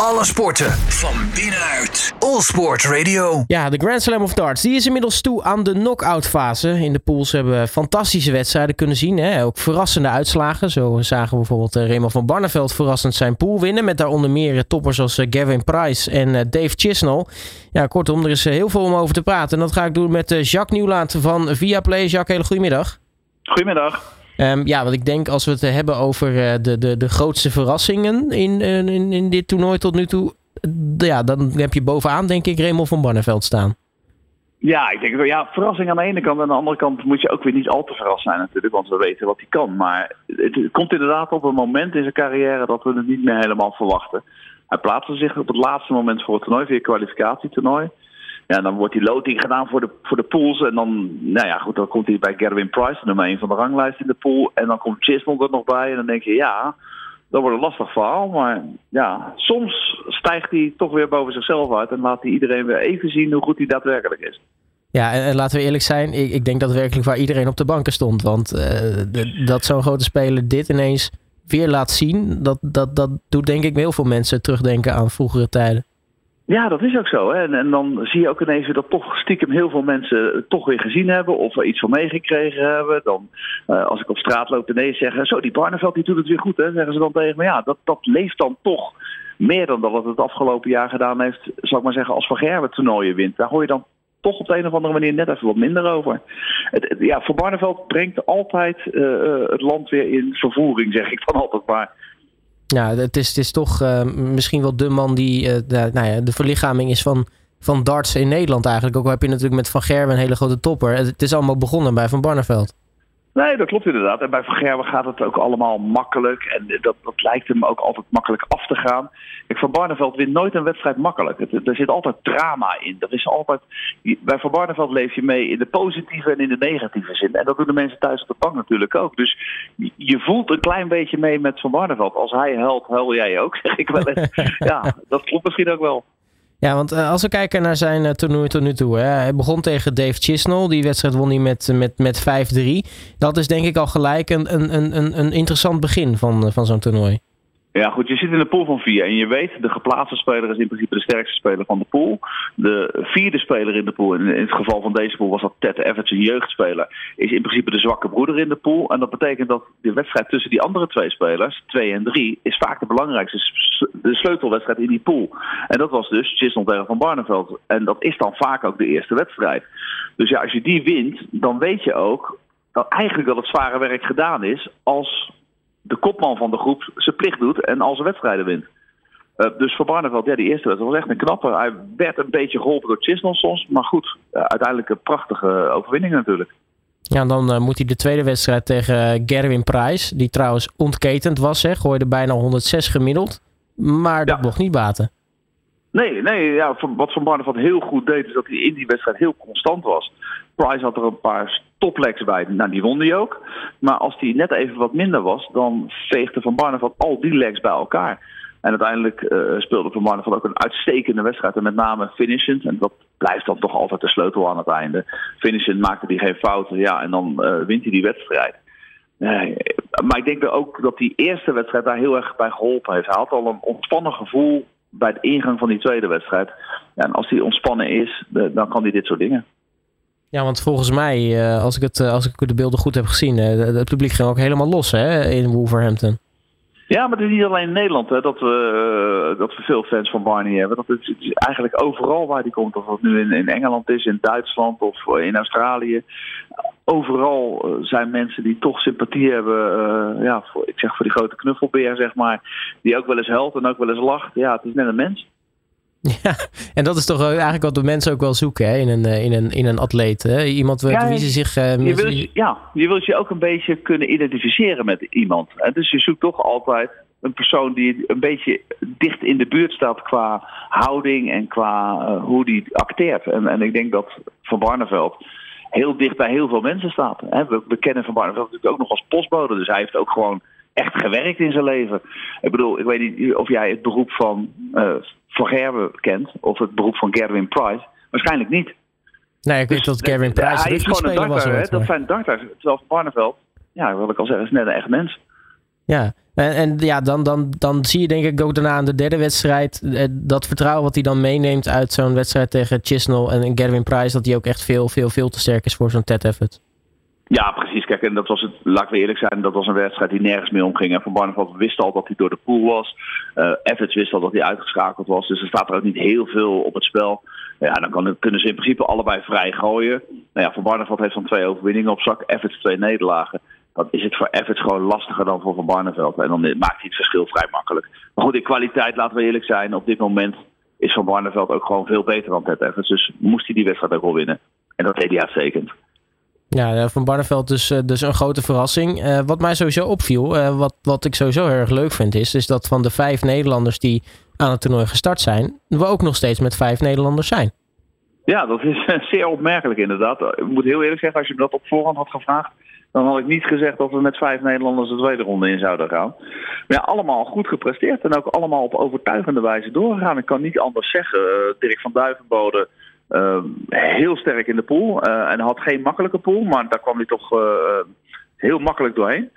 Alle sporten van binnenuit. All Sport Radio. Ja, de Grand Slam of Darts die is inmiddels toe aan de knock-out fase. In de pools hebben we fantastische wedstrijden kunnen zien. Hè? Ook verrassende uitslagen. Zo zagen we bijvoorbeeld eh, Raymond van Barneveld verrassend zijn pool winnen. Met daaronder meer toppers als eh, Gavin Price en eh, Dave Chisnell. Ja, kortom, er is heel veel om over te praten. En dat ga ik doen met Jacques Nieuwlaat van Viaplay. Jacques, hele goedemiddag. Goedemiddag. Um, ja, wat ik denk als we het hebben over uh, de, de, de grootste verrassingen in, in, in dit toernooi tot nu toe. Ja, dan heb je bovenaan denk ik Raymond van Barneveld staan. Ja, ik denk wel, ja, verrassing aan de ene kant. Aan de andere kant moet je ook weer niet al te verrast zijn natuurlijk, want we weten wat hij kan. Maar het komt inderdaad op een moment in zijn carrière dat we het niet meer helemaal verwachten. Hij plaatste zich op het laatste moment voor het toernooi, via kwalificatietoernooi. Ja, dan wordt die loting gedaan voor de, voor de pools. En dan, nou ja, goed, dan komt hij bij Gerwin Price, nummer 1 van de ranglijst in de pool. En dan komt Chisholm er nog bij. En dan denk je, ja, dat wordt een lastig verhaal. Maar ja, soms stijgt hij toch weer boven zichzelf uit. En laat hij iedereen weer even zien hoe goed hij daadwerkelijk is. Ja, en, laten we eerlijk zijn, ik, ik, denk dat werkelijk waar iedereen op de banken stond. Want uh, dat zo'n grote speler dit ineens weer laat zien, dat, dat, dat doet denk ik heel veel mensen terugdenken aan vroegere tijden. Ja, dat is ook zo. Hè? En, en, dan zie je ook ineens dat toch stiekem heel veel mensen toch weer gezien hebben of iets van meegekregen hebben. Dan, uh, als ik op straat loop ineens zeggen, zo die Barneveld die doet het weer goed, hè? zeggen ze dan tegen me. Ja, dat, dat leeft dan toch meer dan dat het het afgelopen jaar gedaan heeft, zal ik maar zeggen, als Van Gerwen toernooien wint. Daar hoor je dan toch op de een of andere manier net even wat minder over. Het, ja, Van Barneveld brengt altijd uh, het land weer in vervoering, zeg ik dan altijd maar. Ja, het is, het is toch uh, misschien wel de man die uh, de, nou ja, de verlichaming is van, van darts in Nederland eigenlijk. Ook al heb je natuurlijk met Van Gerwen een hele grote topper. Het is allemaal begonnen bij Van Barneveld. Nee, dat klopt inderdaad. En bij Van Gerwen gaat het ook allemaal makkelijk. En dat, dat lijkt hem ook altijd makkelijk af te gaan. Ik, van Barneveld wint nooit een wedstrijd makkelijk. Er zit altijd drama in. Er is altijd, bij Van Barneveld leef je mee in de positieve en in de negatieve zin. En dat doen de mensen thuis op de bank natuurlijk ook. Dus je voelt een klein beetje mee met Van Barneveld. Als hij huilt, huil jij ook, zeg ik wel eens. ja, dat klopt misschien ook wel. Ja, want uh, als we kijken naar zijn uh, toernooi tot nu toe. Hij begon tegen Dave Chisnell. Die wedstrijd won hij met, met, met 5-3. Dat is denk ik al gelijk een, een, een, een interessant begin van, van zo'n toernooi. Ja, goed, je zit in de pool van vier en je weet, de geplaatste speler is in principe de sterkste speler van de pool. De vierde speler in de pool, in, het geval van deze pool was dat Ted Everts, een jeugdspeler, is in principe de zwakke broeder in de pool. En dat betekent dat de wedstrijd tussen die andere twee spelers, twee en drie, is vaak de belangrijkste, de sleutelwedstrijd in die pool. En dat was dus Chisholm tegen Van Barneveld. En dat is dan vaak ook de eerste wedstrijd. Dus ja, als je die wint, dan weet je ook dat eigenlijk dat het zware werk gedaan is als de kopman van de groep zijn plicht doet en al zijn wedstrijden wint. Uh, dus voor Barneveld, ja, die eerste wedstrijd was echt een knapper. Hij werd een beetje geholpen door Chisnell soms. Maar goed, uh, uiteindelijk een prachtige overwinning natuurlijk. Ja, dan uh, moet hij de tweede wedstrijd tegen Gerwin Price. Die trouwens ontketend was, hè. Gooide bijna 106 gemiddeld. Maar dat ja. mocht niet baten. Nee, nee ja, wat Van Barneveld heel goed deed, is dat hij in die wedstrijd heel constant was. Price had er een paar toplegs bij. Nou, die won hij ook. Maar als die net even wat minder was, dan veegde Van Barneveld al die legs bij elkaar. En uiteindelijk uh, speelde Van Barneveld ook een uitstekende wedstrijd. En met name finishend. En dat blijft dan toch altijd de sleutel aan het einde. Finishend maakte hij geen fouten. Ja, en dan uh, wint hij die wedstrijd. Nee, maar ik denk ook dat die eerste wedstrijd daar heel erg bij geholpen heeft. Hij had al een ontspannen gevoel bij de ingang van die tweede wedstrijd. En als hij ontspannen is, dan kan hij dit soort dingen. Ja, want volgens mij, eh, als ik, het, eh, als ik de beelden goed heb gezien, eh, het publiek ging ook helemaal los hè, in Wolverhampton. Ja, maar het is niet alleen in Nederland hè, dat, we, dat we veel fans van Barney hebben. Dat het, is eigenlijk overal waar die komt. Of het nu in, in Engeland is, in Duitsland of in Australië. Overal zijn mensen die toch sympathie hebben. ja, voor, ik zeg voor die grote knuffelbeer, zeg maar. Die ook wel eens helpt en ook wel eens lacht. Ja, het is net een mens. Ja, en dat is toch eigenlijk wat de mensen ook wel zoeken hè? In, een, in, een, in een atleet. Hè? Iemand ja, wie ze zich. Uh, je wilt, ja, je wilt je ook een beetje kunnen identificeren met iemand. En dus je zoekt toch altijd een persoon die een beetje dicht in de buurt staat qua houding en qua uh, hoe die acteert. En, en ik denk dat Van Barneveld heel dicht bij heel veel mensen staat. We, we kennen Van Barneveld natuurlijk ook nog als postbode, dus hij heeft ook gewoon echt gewerkt in zijn leven. Ik bedoel, ik weet niet of jij het beroep van uh, Van Gerwen kent, of het beroep van Gerwin Price. Waarschijnlijk niet. Nee, ik weet dus, dat Gerwin Price hij is gewoon een darter, was. Dat zijn darters. Terwijl Van Barneveld, ja, wil ik al zeggen, is net een echt mens. Ja, en, en ja, dan, dan, dan zie je denk ik ook daarna aan de derde wedstrijd dat vertrouwen wat hij dan meeneemt uit zo'n wedstrijd tegen Chisnell en Gavin Price, dat hij ook echt veel, veel, veel te sterk is voor zo'n Ted Effort. Ja, precies. Kijk, en dat was het, laat ik eerlijk zijn, dat was een wedstrijd die nergens meer omging. En Van Barneveld wist al dat hij door de pool was. Uh, Evans wist al dat hij uitgeschakeld was. Dus er staat er ook niet heel veel op het spel. Ja, dan kan, kunnen ze in principe allebei vrij gooien. Nou ja, Van Barneveld heeft dan twee overwinningen op zak. Evans twee nederlagen. Dan is het voor Evans gewoon lastiger dan voor Van Barneveld. En dan maakt hij het verschil vrij makkelijk. Maar goed, in kwaliteit, laten we eerlijk zijn, op dit moment is Van Barneveld ook gewoon veel beter dan Ted Evans. Dus moest hij die wedstrijd ook wel winnen. En dat deed hij uitstekend. Ja, Van Barneveld dus, eh, dus een grote verrassing. Uh, wat mij sowieso opviel, wat, wat ik sowieso erg leuk vind, is, is dat van de vijf Nederlanders die aan het toernooi gestart zijn, we ook nog steeds met vijf Nederlanders zijn. Ja, dat is zeer opmerkelijk inderdaad. Ik moet heel eerlijk zeggen, als je me dat op voorhand had gevraagd, dan had ik niet gezegd dat we met vijf Nederlanders de tweede ronde in zouden gaan. Maar ja, allemaal goed gepresteerd en ook allemaal op overtuigende wijze doorgegaan. Ik kan niet anders zeggen. Dirk van Duivenbode uh, heel sterk in de pool. Uh, en had geen makkelijke pool, maar daar kwam hij toch uh, heel makkelijk doorheen.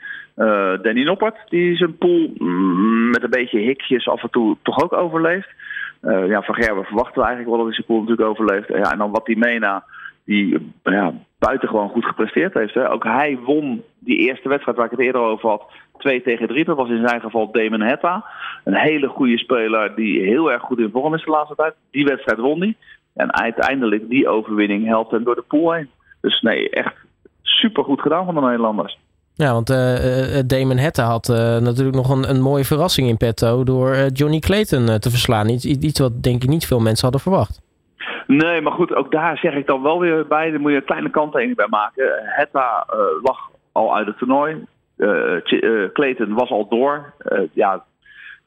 Danny Noppert, die zijn pool mm, met een beetje hikjes af en toe toch ook overleeft. ja, van Gerber verwachten we eigenlijk wel dat hij zijn pool natuurlijk overleeft. Ja, en dan wat die Mena, die ja, buitengewoon goed gepresteerd heeft. Hè. Ook hij won die eerste wedstrijd waar ik het eerder over had. 2 tegen 3. Dat was in zijn geval Damon Hetta. Een hele goede speler die heel erg goed in vorm is de laatste tijd. Die wedstrijd won hij. En uiteindelijk die overwinning helpt hem door de pool heen. Dus nee, echt super goed gedaan van de Nederlanders. Ja, want uh, Damon Hette had uh, natuurlijk nog een, een mooie verrassing in petto door Johnny Clayton te verslaan. Iets, iets wat denk ik niet veel mensen hadden verwacht. Nee, maar goed, ook daar zeg ik dan wel weer bij. Daar moet je een kleine kanttekening bij maken. Hetta lag al uit het toernooi. Clayton was al door. ja,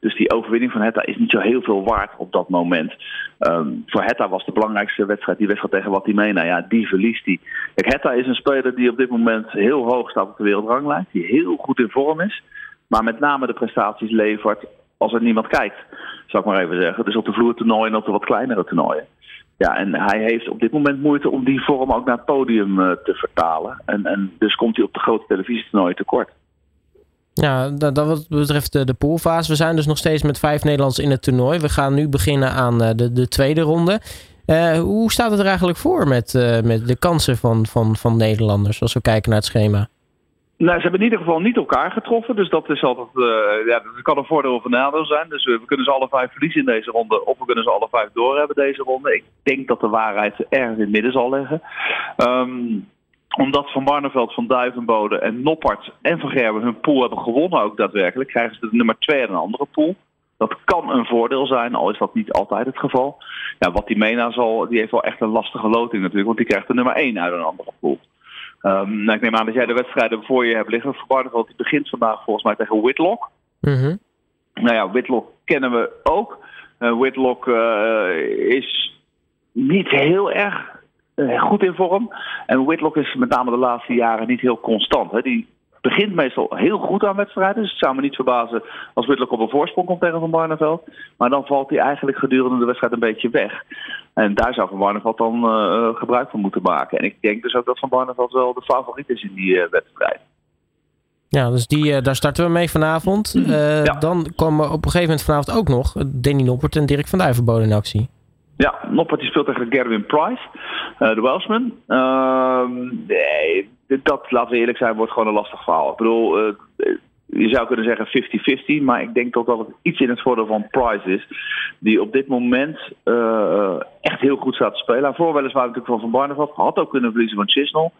dus die overwinning van Hetta is niet zo heel veel waard op dat moment. Um, voor Hetta was de belangrijkste wedstrijd die wedstrijd tegen Watimena. Ja, die verliest hij. Kijk, Hetta is een speler die op dit moment heel hoog staat op de wereldranglijst. Die heel goed in vorm is. Maar met name de prestaties levert als er niemand kijkt. Zou ik maar even zeggen. Dus op de vloertoernooien en op de wat kleinere toernooien. Ja, en hij heeft op dit moment moeite om die vorm ook naar het podium uh, te vertalen. En, en dus komt hij op de grote televisietoernooien tekort. Ja, dat, wat betreft de, poolfase. We zijn dus nog steeds met vijf Nederlands in het toernooi. We gaan nu beginnen aan eh, de, de tweede ronde. Uh, hoe staat het er eigenlijk voor met, uh, met de kansen van, van, van Nederlanders als we kijken naar het schema? Nou, ze hebben in ieder geval niet elkaar getroffen. Dus dat is altijd. Ja, dat kan een voordeel of een nadeel zijn. Dus we, we, kunnen ze alle vijf verliezen in deze ronde. Of we kunnen ze alle vijf doorhebben deze ronde. Ik denk dat de waarheid ergens in het midden zal liggen. Um, omdat Van Barneveld, Van Duivenbode en Noppert en Van Gerben hun pool hebben gewonnen ook daadwerkelijk, krijgen ze de nummer 2 en een andere pool. Dat kan een voordeel zijn, al is dat niet altijd het geval. Ja, wat die Mena zal, die heeft wel echt een lastige loting natuurlijk, want die krijgt de nummer 1 uit een andere pool. Um, nou, ik neem aan dat jij de wedstrijden voor je hebt liggen. Van Barneveld die begint vandaag volgens mij tegen Whitlock. Mm -hmm. Nou ja, Whitlock kennen we ook. Uh, Whitlock uh, is niet heel erg goed in vorm. En Whitlock is met name de laatste jaren niet heel constant. Hè. Die begint meestal heel goed aan wedstrijden. Dus het zou me niet verbazen als Whitlock op een voorsprong komt tegen Van Barneveld. Maar dan valt hij eigenlijk gedurende de wedstrijd een beetje weg. En daar zou Van Barneveld dan uh, gebruik van moeten maken. En ik denk dus ook dat Van Barneveld wel de favoriet is in die uh, wedstrijd. Ja, dus die, daar starten we mee vanavond. Ja. Dan komen op een gegeven moment vanavond ook nog Danny Noppert en Dirk van Duivenbode in actie. Ja, Noppert die speelt tegen Gerwin Price, uh, de Welshman. Uh, nee, dat, laten we eerlijk zijn, wordt gewoon een lastig verhaal. Ik bedoel, uh, je zou kunnen zeggen 50-50, maar ik denk toch dat het iets in het voordeel van Price is. Die op dit moment echt heel goed staat te spelen. Voor weliswaar natuurlijk van Van Barneveld. Had ook kunnen verliezen van Chisnell.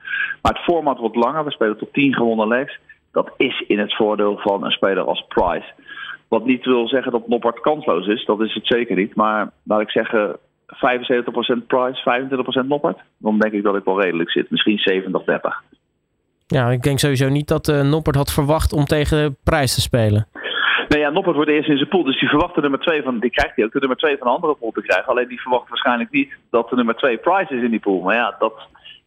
Maar het format wordt langer. We spelen tot 10 gewonnen legs. Dat is in het voordeel van een speler als Price. Wat niet wil zeggen dat Noppert kansloos is, dat is het zeker niet. Maar laat ik zeggen, 75% price, 25% Noppert. Dan denk ik dat ik wel redelijk zit. Misschien 70-30. Ja, ik denk sowieso niet dat uh, Noppert had verwacht om tegen prijs te spelen. Nee, ja, Noppert wordt eerst in zijn pool. Dus die verwacht de nummer 2 van. Die krijgt hij ook de nummer 2 van een andere pool te krijgen. Alleen die verwacht waarschijnlijk niet dat de nummer 2 price is in die pool. Maar ja, dat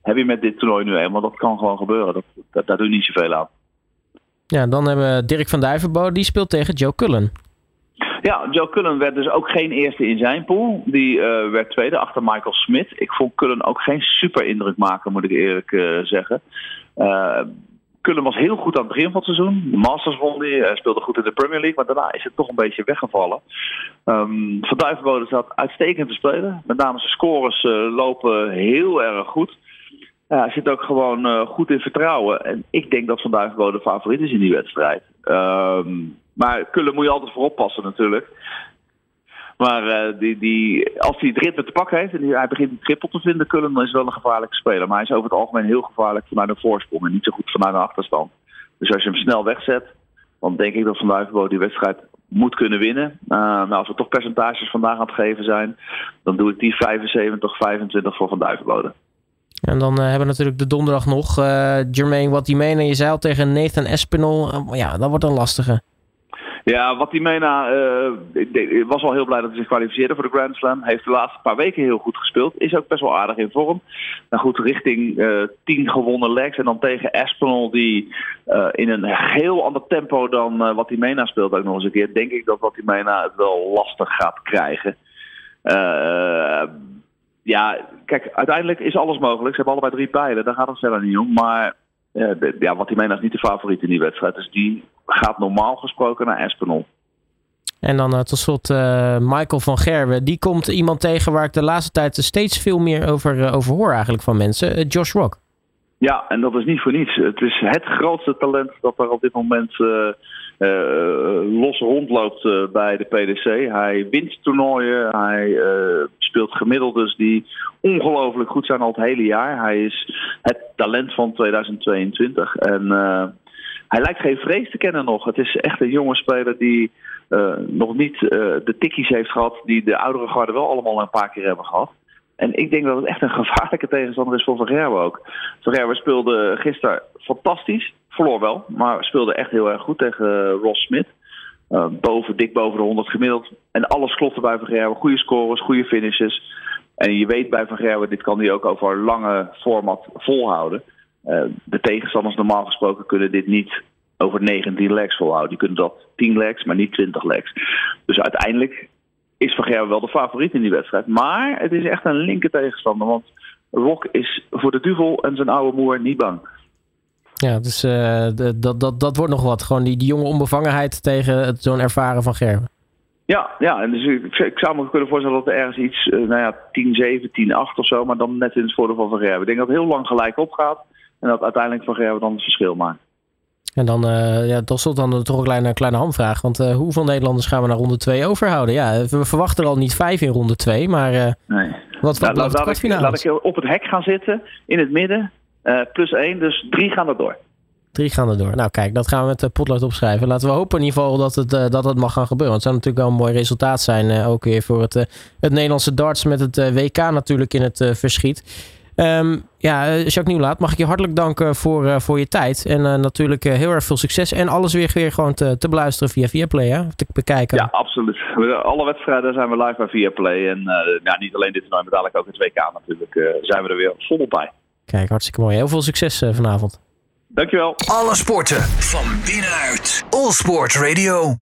heb je met dit toernooi nu eenmaal. Dat kan gewoon gebeuren. Dat, dat, daar doe je niet zoveel aan. Ja, dan hebben we Dirk van Duivenbode. Die speelt tegen Joe Cullen. Ja, Joe Cullen werd dus ook geen eerste in zijn pool. Die uh, werd tweede achter Michael Smit. Ik vond Cullen ook geen super indruk maken, moet ik eerlijk uh, zeggen. Uh, Cullen was heel goed aan het begin van het seizoen. De Masters won die, hij speelde goed in de Premier League, maar daarna is het toch een beetje weggevallen. Um, van Duivenbode staat uitstekend te spelen. Met name zijn scores lopen heel erg goed. Hij zit ook gewoon goed in vertrouwen. En ik denk dat Van Duivenbode favoriet is in die wedstrijd. Um, maar Kullen moet je altijd voor oppassen natuurlijk. Maar uh, die, die, als hij het ritme te pakken heeft en hij begint een triple te vinden, Cullen, dan is het wel een gevaarlijke speler. Maar hij is over het algemeen heel gevaarlijk vanuit een voorsprong en niet zo goed vanuit een achterstand. Dus als je hem snel wegzet, dan denk ik dat Van Duivenbode die wedstrijd moet kunnen winnen. Uh, nou, als we toch percentages vandaag aan het geven zijn, dan doe ik die 75, 25 voor Van Duivenbode. En dan uh, hebben we natuurlijk de donderdag nog. Jermaine, wat die meen je zei al tegen Nathan Espinol. ja, dat wordt een lastige. Ja, wat Timena uh, was al heel blij dat hij zich kwalificeerde voor de Grand Slam. Heeft de laatste paar weken heel goed gespeeld. Is ook best wel aardig in vorm. Nou goed, richting uh, 10 gewonnen legs. En dan tegen Espinol die uh, in een heel ander tempo dan uh, wat Timena speelt ook nog eens een keer. Denk ik dat wat Timena het wel lastig gaat krijgen. ja, kijk, uiteindelijk is alles mogelijk. Ze hebben allebei drie pijlen. Daar gaat het verder niet om. Maar ja, wat Timena is niet de favoriet in die wedstrijd. Dus die gaat normaal gesproken naar Espinol. En dan uh, tot slot uh, Michael van Gerwen. Die komt iemand tegen waar ik de laatste tijd steeds veel meer over, uh, over hoor eigenlijk van mensen. Josh Rock. Ja, en dat is niet voor niets. Het is het grootste talent dat er op dit moment los rondloopt bij de PDC. Hij wint toernooien. Hij speelt gemiddeldes die ongelooflijk goed zijn al het hele jaar. Hij is het talent van 2022. En hij lijkt geen vrees te kennen nog. Het is echt een jonge speler die uh, nog niet uh, de tikkies heeft gehad die de oudere garde wel allemaal een paar keer hebben gehad. En ik denk dat het echt een gevaarlijke tegenstander is voor Van Gerwen ook. Van Gerwen speelde gisteren fantastisch. Verloor wel, maar speelde echt heel erg goed tegen Ross Smith. Uh, boven, dik boven de 100 gemiddeld. En alles klopte bij Van Gerwen. Goede scores, goede finishes. En je weet bij Van Gerwen, dit kan hij ook over lange format volhouden. Uh, de tegenstanders normaal gesproken kunnen dit niet over 19 legs volhouden. Die kunnen dat 10 legs, maar niet 20 legs. Dus uiteindelijk is Van Gerwen wel de favoriet in die wedstrijd. Maar het is echt een linker tegenstander. Want Rock is voor de duvel en zijn oude moer niet bang. Ja, dus uh, dat, dat, dat wordt nog wat. Gewoon die, die jonge onbevangenheid tegen zo'n ervaren Van Gerwen. Ja, ja en dus ik, ik, zou me kunnen voorstellen dat er ergens iets, uh, nou ja, 10-7, 10-8 of zo, maar dan net in het voordeel van Van Gerwen. Ik denk dat het heel lang gelijk opgaat. En dat uiteindelijk Van Gerwen dan het verschil maakt. En dan, uh, ja, dat is dan toch een kleine, kleine hamvraag. Want uh, hoeveel Nederlanders gaan we naar ronde 2 overhouden? Ja, we verwachten er al niet vijf in ronde 2, maar uh, nee. wat, wat nou, laat, laat, ik, laat ik op het hek gaan zitten, in het midden, plus één. Dus drie gaan er door. Drie gaan er door. Nou kijk, dat gaan we met de potlood opschrijven. Laten we hopen in ieder geval dat het, dat het mag gaan gebeuren. Want het zou natuurlijk wel een mooi resultaat zijn. ook weer voor het, het Nederlandse darts met het WK natuurlijk in het verschiet. Um, ja, Jacques Nieuwlaat, mag ik je hartelijk danken voor, uh, voor je tijd. En uh, natuurlijk uh, heel erg veel succes. En alles weer, weer gewoon te, te beluisteren via Viaplay, hè? te bekijken. Ja, absoluut. Alle wedstrijden zijn we live bij Viaplay. En ja, niet alleen dit toernooi, maar dadelijk ook het WK natuurlijk. zijn we er weer volop bij. Kijk, hartstikke mooi. Heel veel succes vanavond. Dankjewel. Alle sporten van binnenuit. All Sport Radio.